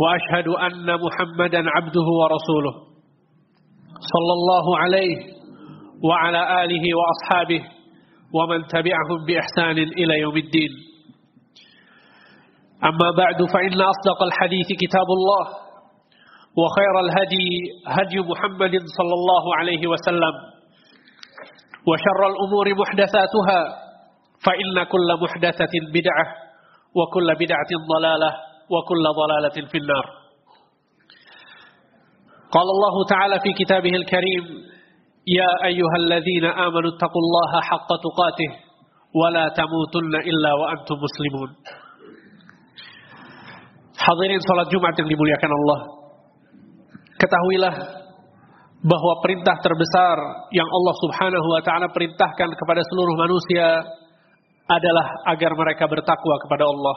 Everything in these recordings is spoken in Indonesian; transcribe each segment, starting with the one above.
وأشهد أن محمدا عبده ورسوله صلى الله عليه وعلى آله وأصحابه ومن تبعهم بإحسان إلى يوم الدين. أما بعد فإن أصدق الحديث كتاب الله وخير الهدي هدي محمد صلى الله عليه وسلم وشر الأمور محدثاتها فإن كل محدثة بدعة وكل بدعة ضلالة وكل ضلالة في النار قال الله تعالى في كتابه الكريم يا أيها الذين آمنوا اتقوا الله حق تقاته ولا تموتن إلا وأنتم مسلمون Hadirin salat Jumat yang dimuliakan Allah Ketahuilah bahwa perintah terbesar yang Allah subhanahu wa ta'ala perintahkan kepada seluruh manusia adalah agar mereka bertakwa kepada Allah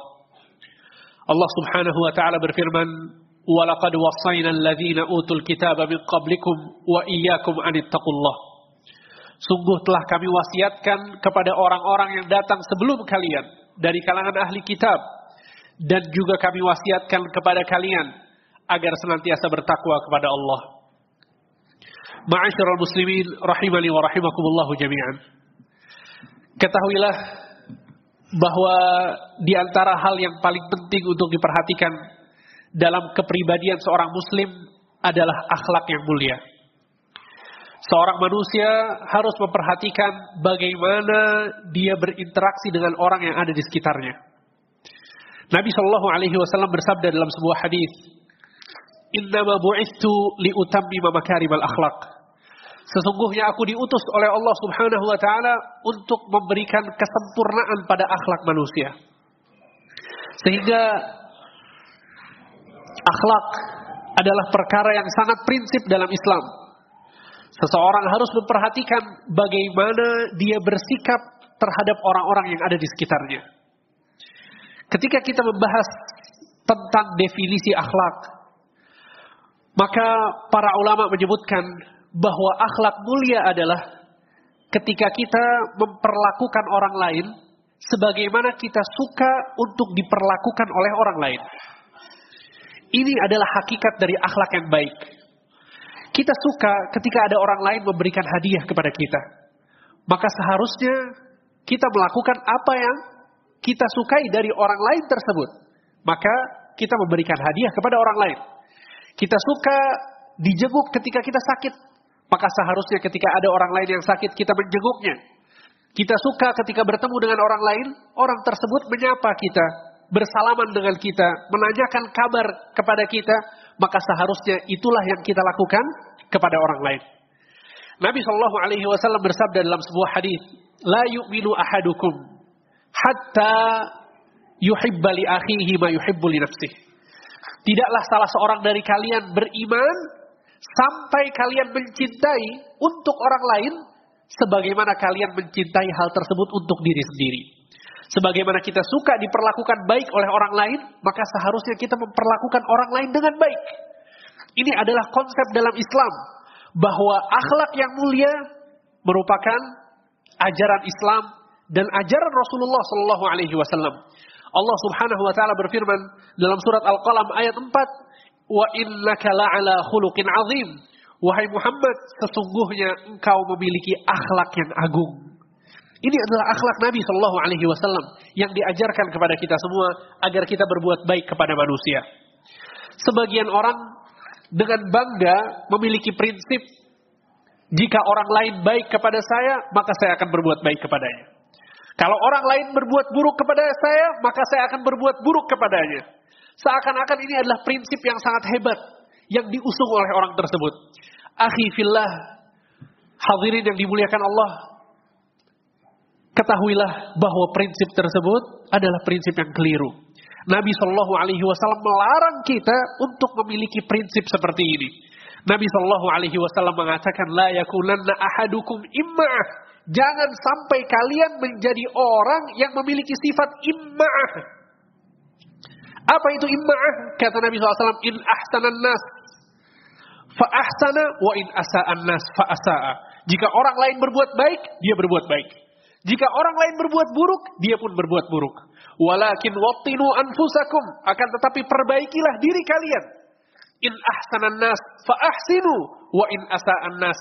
Allah Subhanahu wa taala berfirman, "Walaqad wassayna alladziina utul kitaba min qablikum wa iyyakum an ittaqullah." Sungguh telah kami wasiatkan kepada orang-orang yang datang sebelum kalian dari kalangan ahli kitab dan juga kami wasiatkan kepada kalian agar senantiasa bertakwa kepada Allah. Ma'asyiral muslimin rahimani wa rahimakumullah jami'an. Ketahuilah bahwa di antara hal yang paling penting untuk diperhatikan dalam kepribadian seorang muslim adalah akhlak yang mulia. Seorang manusia harus memperhatikan bagaimana dia berinteraksi dengan orang yang ada di sekitarnya. Nabi Shallallahu Alaihi Wasallam bersabda dalam sebuah hadis, "Innama bu'istu liutammima makarimal akhlak." Sesungguhnya aku diutus oleh Allah Subhanahu wa taala untuk memberikan kesempurnaan pada akhlak manusia. Sehingga akhlak adalah perkara yang sangat prinsip dalam Islam. Seseorang harus memperhatikan bagaimana dia bersikap terhadap orang-orang yang ada di sekitarnya. Ketika kita membahas tentang definisi akhlak, maka para ulama menyebutkan bahwa akhlak mulia adalah ketika kita memperlakukan orang lain sebagaimana kita suka untuk diperlakukan oleh orang lain. Ini adalah hakikat dari akhlak yang baik. Kita suka ketika ada orang lain memberikan hadiah kepada kita. Maka seharusnya kita melakukan apa yang kita sukai dari orang lain tersebut. Maka kita memberikan hadiah kepada orang lain. Kita suka dijenguk ketika kita sakit. Maka seharusnya ketika ada orang lain yang sakit kita menjenguknya. Kita suka ketika bertemu dengan orang lain, orang tersebut menyapa kita, bersalaman dengan kita, menanyakan kabar kepada kita, maka seharusnya itulah yang kita lakukan kepada orang lain. Nabi Shallallahu Alaihi Wasallam bersabda dalam sebuah hadis, "La yu'minu ahadukum hatta yuhibba li akhihi ma yuhibbu li nafsihi." Tidaklah salah seorang dari kalian beriman sampai kalian mencintai untuk orang lain sebagaimana kalian mencintai hal tersebut untuk diri sendiri. Sebagaimana kita suka diperlakukan baik oleh orang lain, maka seharusnya kita memperlakukan orang lain dengan baik. Ini adalah konsep dalam Islam bahwa akhlak yang mulia merupakan ajaran Islam dan ajaran Rasulullah Shallallahu Alaihi Wasallam. Allah Subhanahu Wa Taala berfirman dalam surat Al-Qalam ayat 4, wa innaka la'ala khuluqin azim. Wahai Muhammad, sesungguhnya engkau memiliki akhlak yang agung. Ini adalah akhlak Nabi Shallallahu Alaihi Wasallam yang diajarkan kepada kita semua agar kita berbuat baik kepada manusia. Sebagian orang dengan bangga memiliki prinsip jika orang lain baik kepada saya, maka saya akan berbuat baik kepadanya. Kalau orang lain berbuat buruk kepada saya, maka saya akan berbuat buruk kepadanya. Seakan-akan ini adalah prinsip yang sangat hebat yang diusung oleh orang tersebut. Akhi fillah, hadirin yang dimuliakan Allah, ketahuilah bahwa prinsip tersebut adalah prinsip yang keliru. Nabi Shallallahu Alaihi Wasallam melarang kita untuk memiliki prinsip seperti ini. Nabi Shallallahu Alaihi Wasallam mengatakan, la yakunanna ahadukum imma'ah. Jangan sampai kalian menjadi orang yang memiliki sifat imma'ah. Apa itu imma'ah? Kata Nabi SAW, in ahsanan nas fa ahsana wa in asa'an nas fa asa'a. Jika orang lain berbuat baik, dia berbuat baik. Jika orang lain berbuat buruk, dia pun berbuat buruk. Walakin wattinu anfusakum. Akan tetapi perbaikilah diri kalian. In ahsanan nas fa ahsinu wa in asa'an nas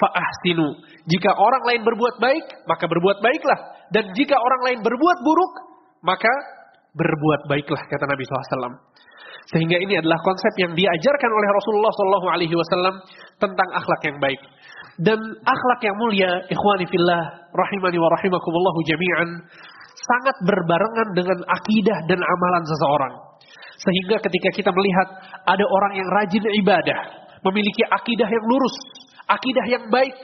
fa ahsinu. Jika orang lain berbuat baik, maka berbuat baiklah. Dan jika orang lain berbuat buruk, maka berbuat baiklah kata Nabi SAW. Sehingga ini adalah konsep yang diajarkan oleh Rasulullah SAW tentang akhlak yang baik. Dan akhlak yang mulia, ikhwani fillah, rahimani wa rahimakumullahu jami'an, sangat berbarengan dengan akidah dan amalan seseorang. Sehingga ketika kita melihat ada orang yang rajin ibadah, memiliki akidah yang lurus, akidah yang baik,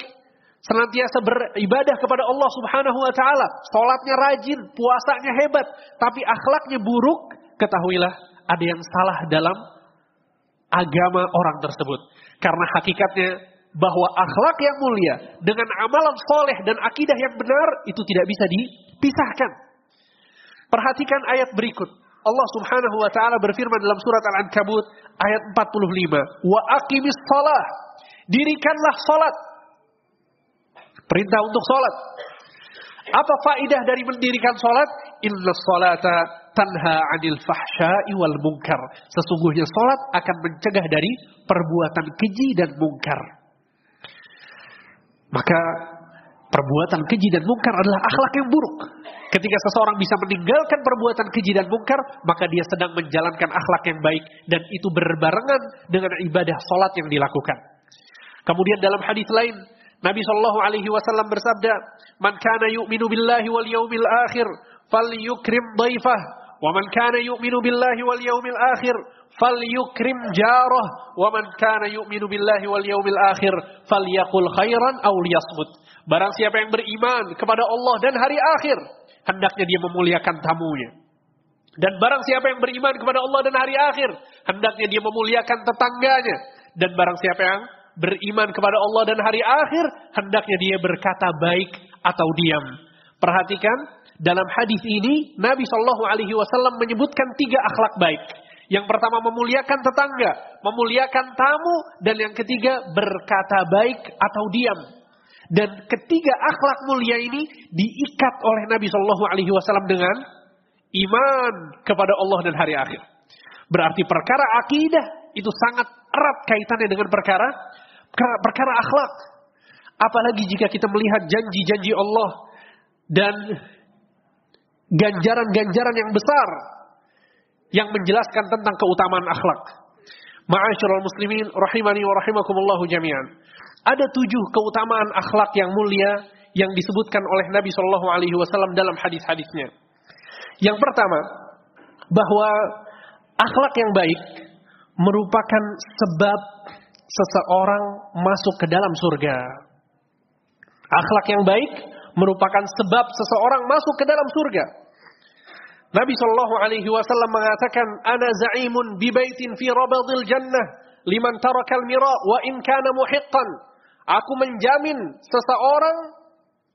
senantiasa beribadah kepada Allah Subhanahu wa taala, salatnya rajin, puasanya hebat, tapi akhlaknya buruk, ketahuilah ada yang salah dalam agama orang tersebut. Karena hakikatnya bahwa akhlak yang mulia dengan amalan soleh dan akidah yang benar itu tidak bisa dipisahkan. Perhatikan ayat berikut. Allah Subhanahu wa taala berfirman dalam surat Al-Ankabut ayat 45, "Wa aqimis shalah." Dirikanlah salat. Perintah untuk salat. Apa faidah dari mendirikan salat? Inna salata tanha anil fahsya'i wal munkar. Sesungguhnya salat akan mencegah dari perbuatan keji dan mungkar. Maka perbuatan keji dan mungkar adalah akhlak yang buruk. Ketika seseorang bisa meninggalkan perbuatan keji dan mungkar, maka dia sedang menjalankan akhlak yang baik dan itu berbarengan dengan ibadah salat yang dilakukan. Kemudian dalam hadis lain, Nabi Shallallahu Alaihi Wasallam bersabda, "Man kana yu'minu billahi wal yaumil akhir, falyukrim dhaifah, wa man kana yu'minu billahi wal yaumil akhir, falyukrim jarah, wa man kana yu'minu billahi wal yaumil akhir, falyakul khairan aw liyasmut." Barang siapa yang beriman kepada Allah dan hari akhir, hendaknya dia memuliakan tamunya. Dan barang siapa yang beriman kepada Allah dan hari akhir, hendaknya dia memuliakan tetangganya. Dan barang siapa yang beriman kepada Allah dan hari akhir, hendaknya dia berkata baik atau diam. Perhatikan, dalam hadis ini Nabi Shallallahu Alaihi Wasallam menyebutkan tiga akhlak baik. Yang pertama memuliakan tetangga, memuliakan tamu, dan yang ketiga berkata baik atau diam. Dan ketiga akhlak mulia ini diikat oleh Nabi Shallallahu Alaihi Wasallam dengan iman kepada Allah dan hari akhir. Berarti perkara akidah itu sangat erat kaitannya dengan perkara perkara akhlak. Apalagi jika kita melihat janji-janji Allah dan ganjaran-ganjaran yang besar yang menjelaskan tentang keutamaan akhlak. Ma'asyiral muslimin rahimani wa rahimakumullahu jami'an. Ada tujuh keutamaan akhlak yang mulia yang disebutkan oleh Nabi Shallallahu Alaihi Wasallam dalam hadis-hadisnya. Yang pertama, bahwa akhlak yang baik merupakan sebab seseorang masuk ke dalam surga. Akhlak yang baik merupakan sebab seseorang masuk ke dalam surga. Nabi Shallallahu Alaihi Wasallam mengatakan, "Ana zaimun bi baitin fi rabadil jannah liman tarakal mira wa in kana muhiqqan." Aku menjamin seseorang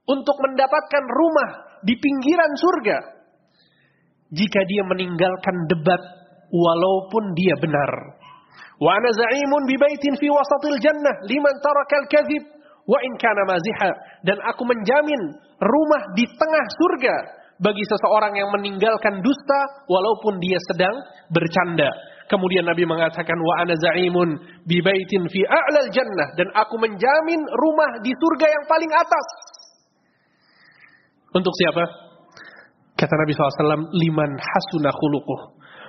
untuk mendapatkan rumah di pinggiran surga jika dia meninggalkan debat walaupun dia benar. Wa ana za'imun bi baitin fi wasatil jannah liman tarakal kadhib wa in kana maziha dan aku menjamin rumah di tengah surga bagi seseorang yang meninggalkan dusta walaupun dia sedang bercanda. Kemudian Nabi mengatakan wa ana za'imun bi baitin fi a'lal jannah dan aku menjamin rumah di surga yang paling atas. Untuk siapa? Kata Nabi SAW, liman hasuna khuluquh.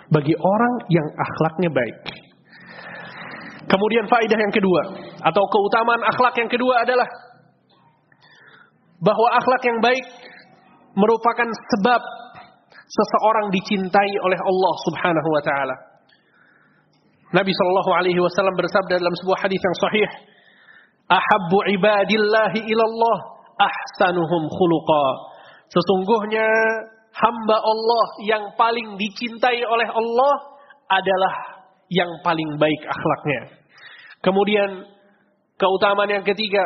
Bagi orang yang akhlaknya baik. Kemudian faedah yang kedua atau keutamaan akhlak yang kedua adalah bahwa akhlak yang baik merupakan sebab seseorang dicintai oleh Allah Subhanahu wa taala. Nabi Shallallahu alaihi wasallam bersabda dalam sebuah hadis yang sahih, "Ahabbu ibadillahi ilallah ahsanuhum khuluqa." Sesungguhnya hamba Allah yang paling dicintai oleh Allah adalah yang paling baik akhlaknya. Kemudian keutamaan yang ketiga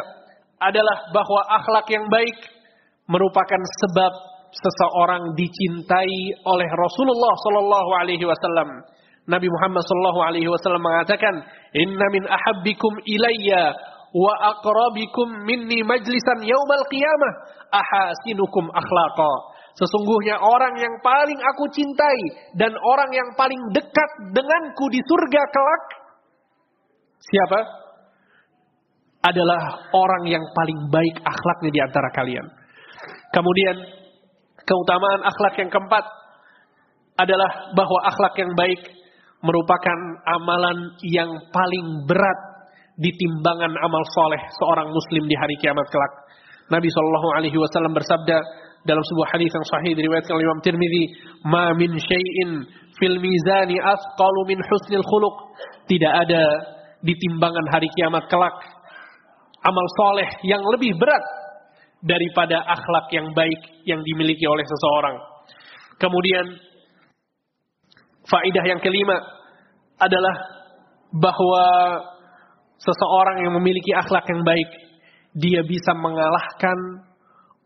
adalah bahwa akhlak yang baik merupakan sebab seseorang dicintai oleh Rasulullah Sallallahu Alaihi Wasallam. Nabi Muhammad Sallallahu Alaihi Wasallam mengatakan, Inna min ahabbikum ilayya wa aqrabikum minni majlisan yaumal qiyamah ahasinukum akhlaqa. Sesungguhnya orang yang paling aku cintai dan orang yang paling dekat denganku di surga kelak siapa? Adalah orang yang paling baik akhlaknya di antara kalian. Kemudian keutamaan akhlak yang keempat adalah bahwa akhlak yang baik merupakan amalan yang paling berat di timbangan amal soleh seorang muslim di hari kiamat kelak. Nabi Shallallahu Alaihi Wasallam bersabda dalam sebuah hadis yang sahih diriwayatkan oleh Imam Tirmidzi, "Ma min syai'in fil mizani min husnil khuluq." Tidak ada di timbangan hari kiamat kelak amal soleh yang lebih berat daripada akhlak yang baik yang dimiliki oleh seseorang. Kemudian faidah yang kelima adalah bahwa seseorang yang memiliki akhlak yang baik, dia bisa mengalahkan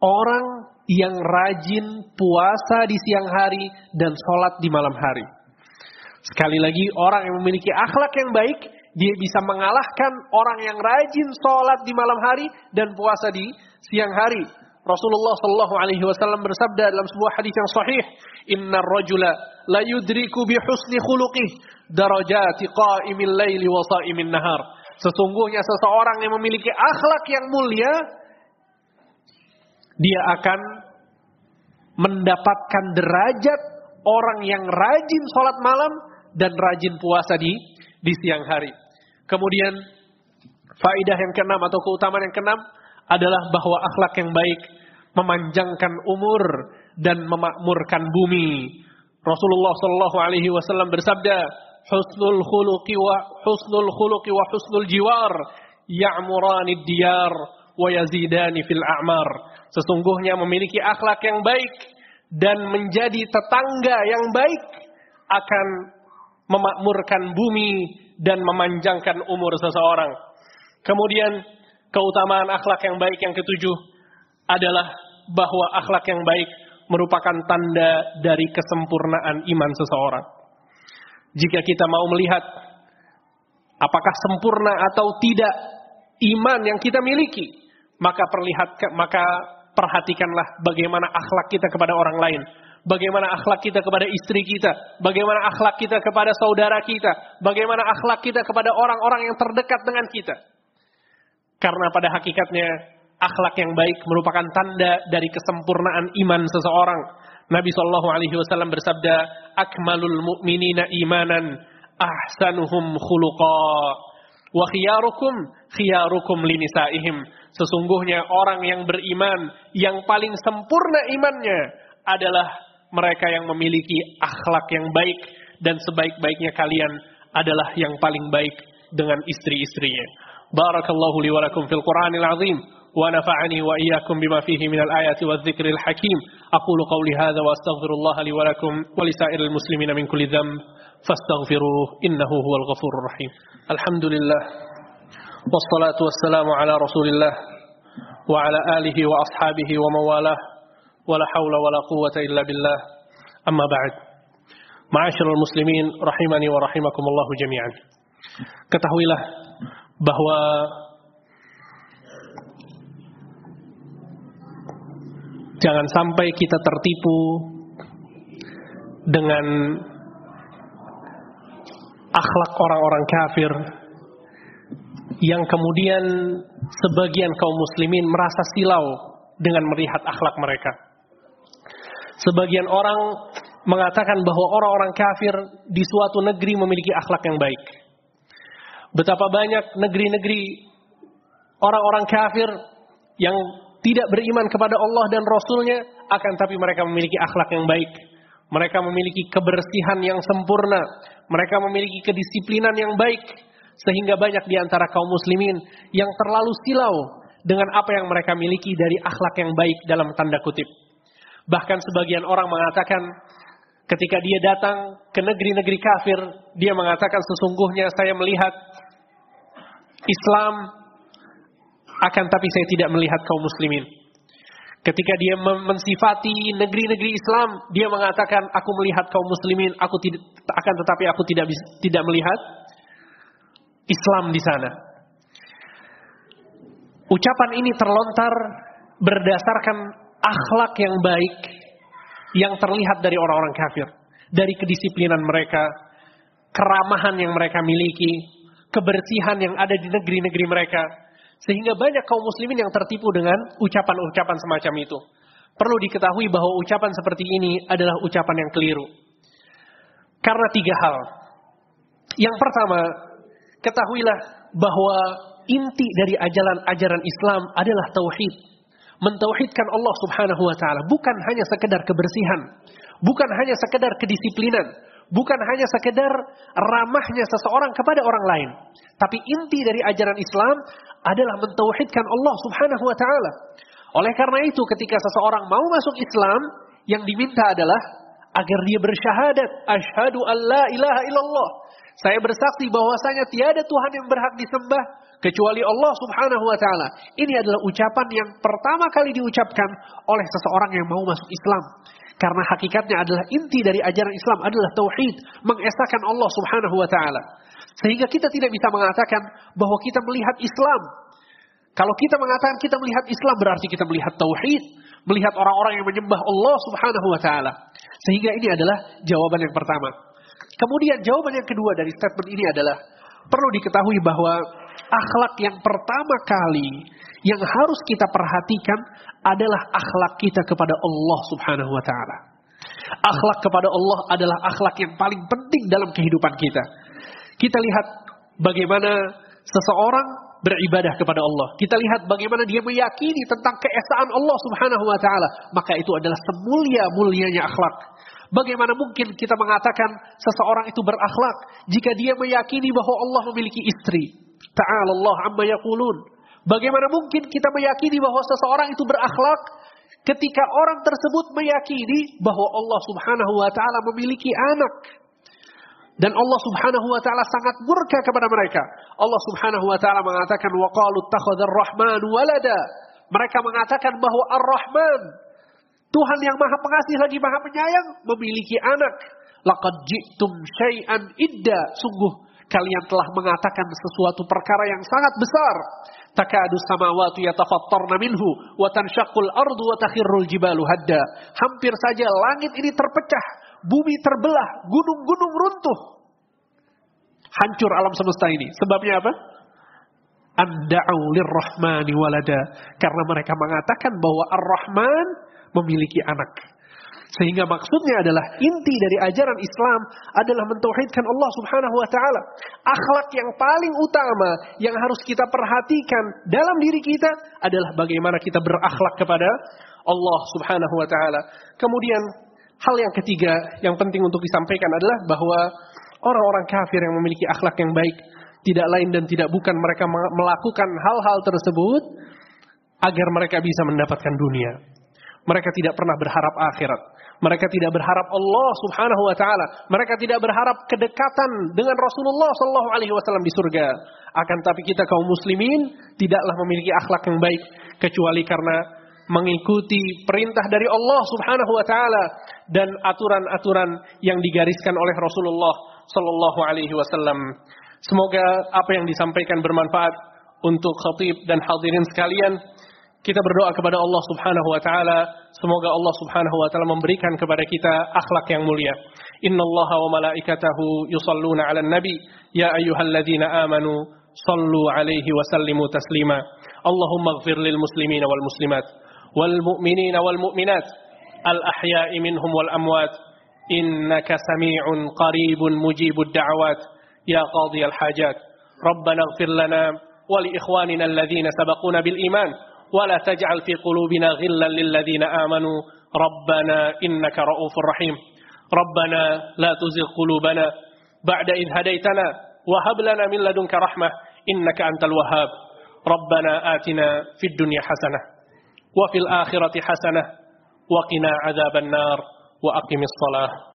orang yang rajin puasa di siang hari dan sholat di malam hari. Sekali lagi, orang yang memiliki akhlak yang baik, dia bisa mengalahkan orang yang rajin sholat di malam hari dan puasa di siang hari. Rasulullah Shallallahu Alaihi Wasallam bersabda dalam sebuah hadis yang sahih, Inna rajula la yudriku bi husni khuluqih darajati qa'imil laili wa sa'imin nahar. Sesungguhnya seseorang yang memiliki akhlak yang mulia, dia akan mendapatkan derajat orang yang rajin sholat malam dan rajin puasa di di siang hari. Kemudian faidah yang keenam atau keutamaan yang keenam adalah bahwa akhlak yang baik memanjangkan umur dan memakmurkan bumi. Rasulullah Shallallahu Alaihi Wasallam bersabda, husnul khuluqi wa husnul khuluqi wa husnul jiwar ya'murani diyar wa yazidani fil a'mar. Sesungguhnya memiliki akhlak yang baik dan menjadi tetangga yang baik akan memakmurkan bumi dan memanjangkan umur seseorang. Kemudian keutamaan akhlak yang baik yang ketujuh adalah bahwa akhlak yang baik merupakan tanda dari kesempurnaan iman seseorang. Jika kita mau melihat apakah sempurna atau tidak iman yang kita miliki, maka perlihatkan maka perhatikanlah bagaimana akhlak kita kepada orang lain, bagaimana akhlak kita kepada istri kita, bagaimana akhlak kita kepada saudara kita, bagaimana akhlak kita kepada orang-orang yang terdekat dengan kita. Karena pada hakikatnya akhlak yang baik merupakan tanda dari kesempurnaan iman seseorang. Nabi Shallallahu Alaihi Wasallam bersabda, "Akmalul mu'minina imanan, ahsanuhum khuluqa, wa khiyarukum khiyarukum linisaihim." Sesungguhnya orang yang beriman yang paling sempurna imannya adalah mereka yang memiliki akhlak yang baik dan sebaik-baiknya kalian adalah yang paling baik dengan istri-istrinya. Barakallahu li wa lakum fil Qur'anil azim wa nafa'ani wa iyyakum bima fihi minal ayati wadh-dhikril hakim. Aqulu qawli hadha wa astaghfirullah li wa lakum wa li sa'iril muslimina min kulli dhanb fastaghfiruh innahu huwal ghafurur rahim. Alhamdulillah. Wassalatu wassalamu ala Rasulillah wa ala alihi wa ashabihi wa mawalah. ولا حول ولا قوة إلا بالله أما بعد معاشر المسلمين رحمني ورحمكم الله جميعا ketahuilah bahwa Jangan sampai kita tertipu dengan akhlak orang-orang kafir yang kemudian sebagian kaum muslimin merasa silau dengan melihat akhlak mereka. Sebagian orang mengatakan bahwa orang-orang kafir di suatu negeri memiliki akhlak yang baik. Betapa banyak negeri-negeri orang-orang kafir yang tidak beriman kepada Allah dan Rasulnya, akan tapi mereka memiliki akhlak yang baik. Mereka memiliki kebersihan yang sempurna. Mereka memiliki kedisiplinan yang baik. Sehingga banyak di antara kaum muslimin yang terlalu silau dengan apa yang mereka miliki dari akhlak yang baik dalam tanda kutip. Bahkan sebagian orang mengatakan ketika dia datang ke negeri-negeri kafir, dia mengatakan sesungguhnya saya melihat Islam akan tapi saya tidak melihat kaum muslimin. Ketika dia mensifati negeri-negeri Islam, dia mengatakan aku melihat kaum muslimin, aku tidak akan tetapi aku tidak tidak melihat Islam di sana. Ucapan ini terlontar berdasarkan akhlak yang baik yang terlihat dari orang-orang kafir, dari kedisiplinan mereka, keramahan yang mereka miliki, kebersihan yang ada di negeri-negeri mereka. Sehingga banyak kaum muslimin yang tertipu dengan ucapan-ucapan semacam itu. Perlu diketahui bahwa ucapan seperti ini adalah ucapan yang keliru. Karena tiga hal. Yang pertama, ketahuilah bahwa inti dari ajaran-ajaran Islam adalah tauhid. Mentauhidkan Allah Subhanahu wa taala, bukan hanya sekedar kebersihan, bukan hanya sekedar kedisiplinan, bukan hanya sekedar ramahnya seseorang kepada orang lain. Tapi inti dari ajaran Islam adalah mentauhidkan Allah subhanahu wa ta'ala. Oleh karena itu ketika seseorang mau masuk Islam, yang diminta adalah agar dia bersyahadat. Ashadu an la ilaha illallah. Saya bersaksi bahwasanya tiada Tuhan yang berhak disembah kecuali Allah subhanahu wa ta'ala. Ini adalah ucapan yang pertama kali diucapkan oleh seseorang yang mau masuk Islam. Karena hakikatnya adalah inti dari ajaran Islam adalah tauhid, mengesahkan Allah Subhanahu wa taala. Sehingga kita tidak bisa mengatakan bahwa kita melihat Islam. Kalau kita mengatakan kita melihat Islam berarti kita melihat tauhid, melihat orang-orang yang menyembah Allah Subhanahu wa taala. Sehingga ini adalah jawaban yang pertama. Kemudian jawaban yang kedua dari statement ini adalah perlu diketahui bahwa akhlak yang pertama kali yang harus kita perhatikan adalah akhlak kita kepada Allah Subhanahu wa taala. Akhlak kepada Allah adalah akhlak yang paling penting dalam kehidupan kita. Kita lihat bagaimana seseorang beribadah kepada Allah. Kita lihat bagaimana dia meyakini tentang keesaan Allah Subhanahu wa taala, maka itu adalah semulia-mulianya akhlak. Bagaimana mungkin kita mengatakan seseorang itu berakhlak jika dia meyakini bahwa Allah memiliki istri? Ta'ala Allah amma yaqulun. Bagaimana mungkin kita meyakini bahwa seseorang itu berakhlak ketika orang tersebut meyakini bahwa Allah Subhanahu wa taala memiliki anak dan Allah Subhanahu wa taala sangat murka kepada mereka. Allah Subhanahu wa taala mengatakan wa qalu rahman walada. Mereka mengatakan bahwa Ar-Rahman Tuhan yang Maha Pengasih lagi Maha Penyayang memiliki anak. Laqad ji'tum syai'an idda. Sungguh kalian telah mengatakan sesuatu perkara yang sangat besar. Takadu samawati yatafattarna minhu wa tanshaqqul ardu wa takhirrul jibalu hadda. Hampir saja langit ini terpecah, bumi terbelah, gunung-gunung runtuh. Hancur alam semesta ini. Sebabnya apa? Anda'u lirrahmani walada. Karena mereka mengatakan bahwa Ar-Rahman memiliki anak. Sehingga maksudnya adalah inti dari ajaran Islam adalah mentauhidkan Allah Subhanahu wa taala. Akhlak yang paling utama yang harus kita perhatikan dalam diri kita adalah bagaimana kita berakhlak kepada Allah Subhanahu wa taala. Kemudian hal yang ketiga yang penting untuk disampaikan adalah bahwa orang-orang kafir yang memiliki akhlak yang baik tidak lain dan tidak bukan mereka melakukan hal-hal tersebut agar mereka bisa mendapatkan dunia. Mereka tidak pernah berharap akhirat. Mereka tidak berharap Allah Subhanahu wa taala. Mereka tidak berharap kedekatan dengan Rasulullah sallallahu alaihi wasallam di surga. Akan tapi kita kaum muslimin tidaklah memiliki akhlak yang baik kecuali karena mengikuti perintah dari Allah Subhanahu wa taala dan aturan-aturan yang digariskan oleh Rasulullah sallallahu alaihi wasallam. Semoga apa yang disampaikan bermanfaat untuk khatib dan hadirin sekalian. Kita berdoa kepada Allah Subhanahu wa taala, semoga Allah Subhanahu wa taala memberikan kepada kita akhlak yang mulia. Innallaha wa malaikatahu yusalluna 'alan nabi, ya ayyuhalladzina amanu sallu 'alaihi wa sallimu taslima. Allahumma ighfir lil muslimina wal muslimat wal mu'minina wal mu'minat al ahya'i minhum wal amwat. Innaka sami'un qaribun mujibud da'awat ya qadhi al hajat. Rabbana ighfir lana wa li ikhwanina alladhina sabaquna bil iman. ولا تجعل في قلوبنا غلا للذين آمنوا. ربنا إنك رؤوف رحيم. ربنا لا تزغ قلوبنا بعد إذ هديتنا وهب لنا من لدنك رحمة إنك أنت الوهاب. ربنا آتنا في الدنيا حسنة وفي الآخرة حسنة وقنا عذاب النار وأقم الصلاة.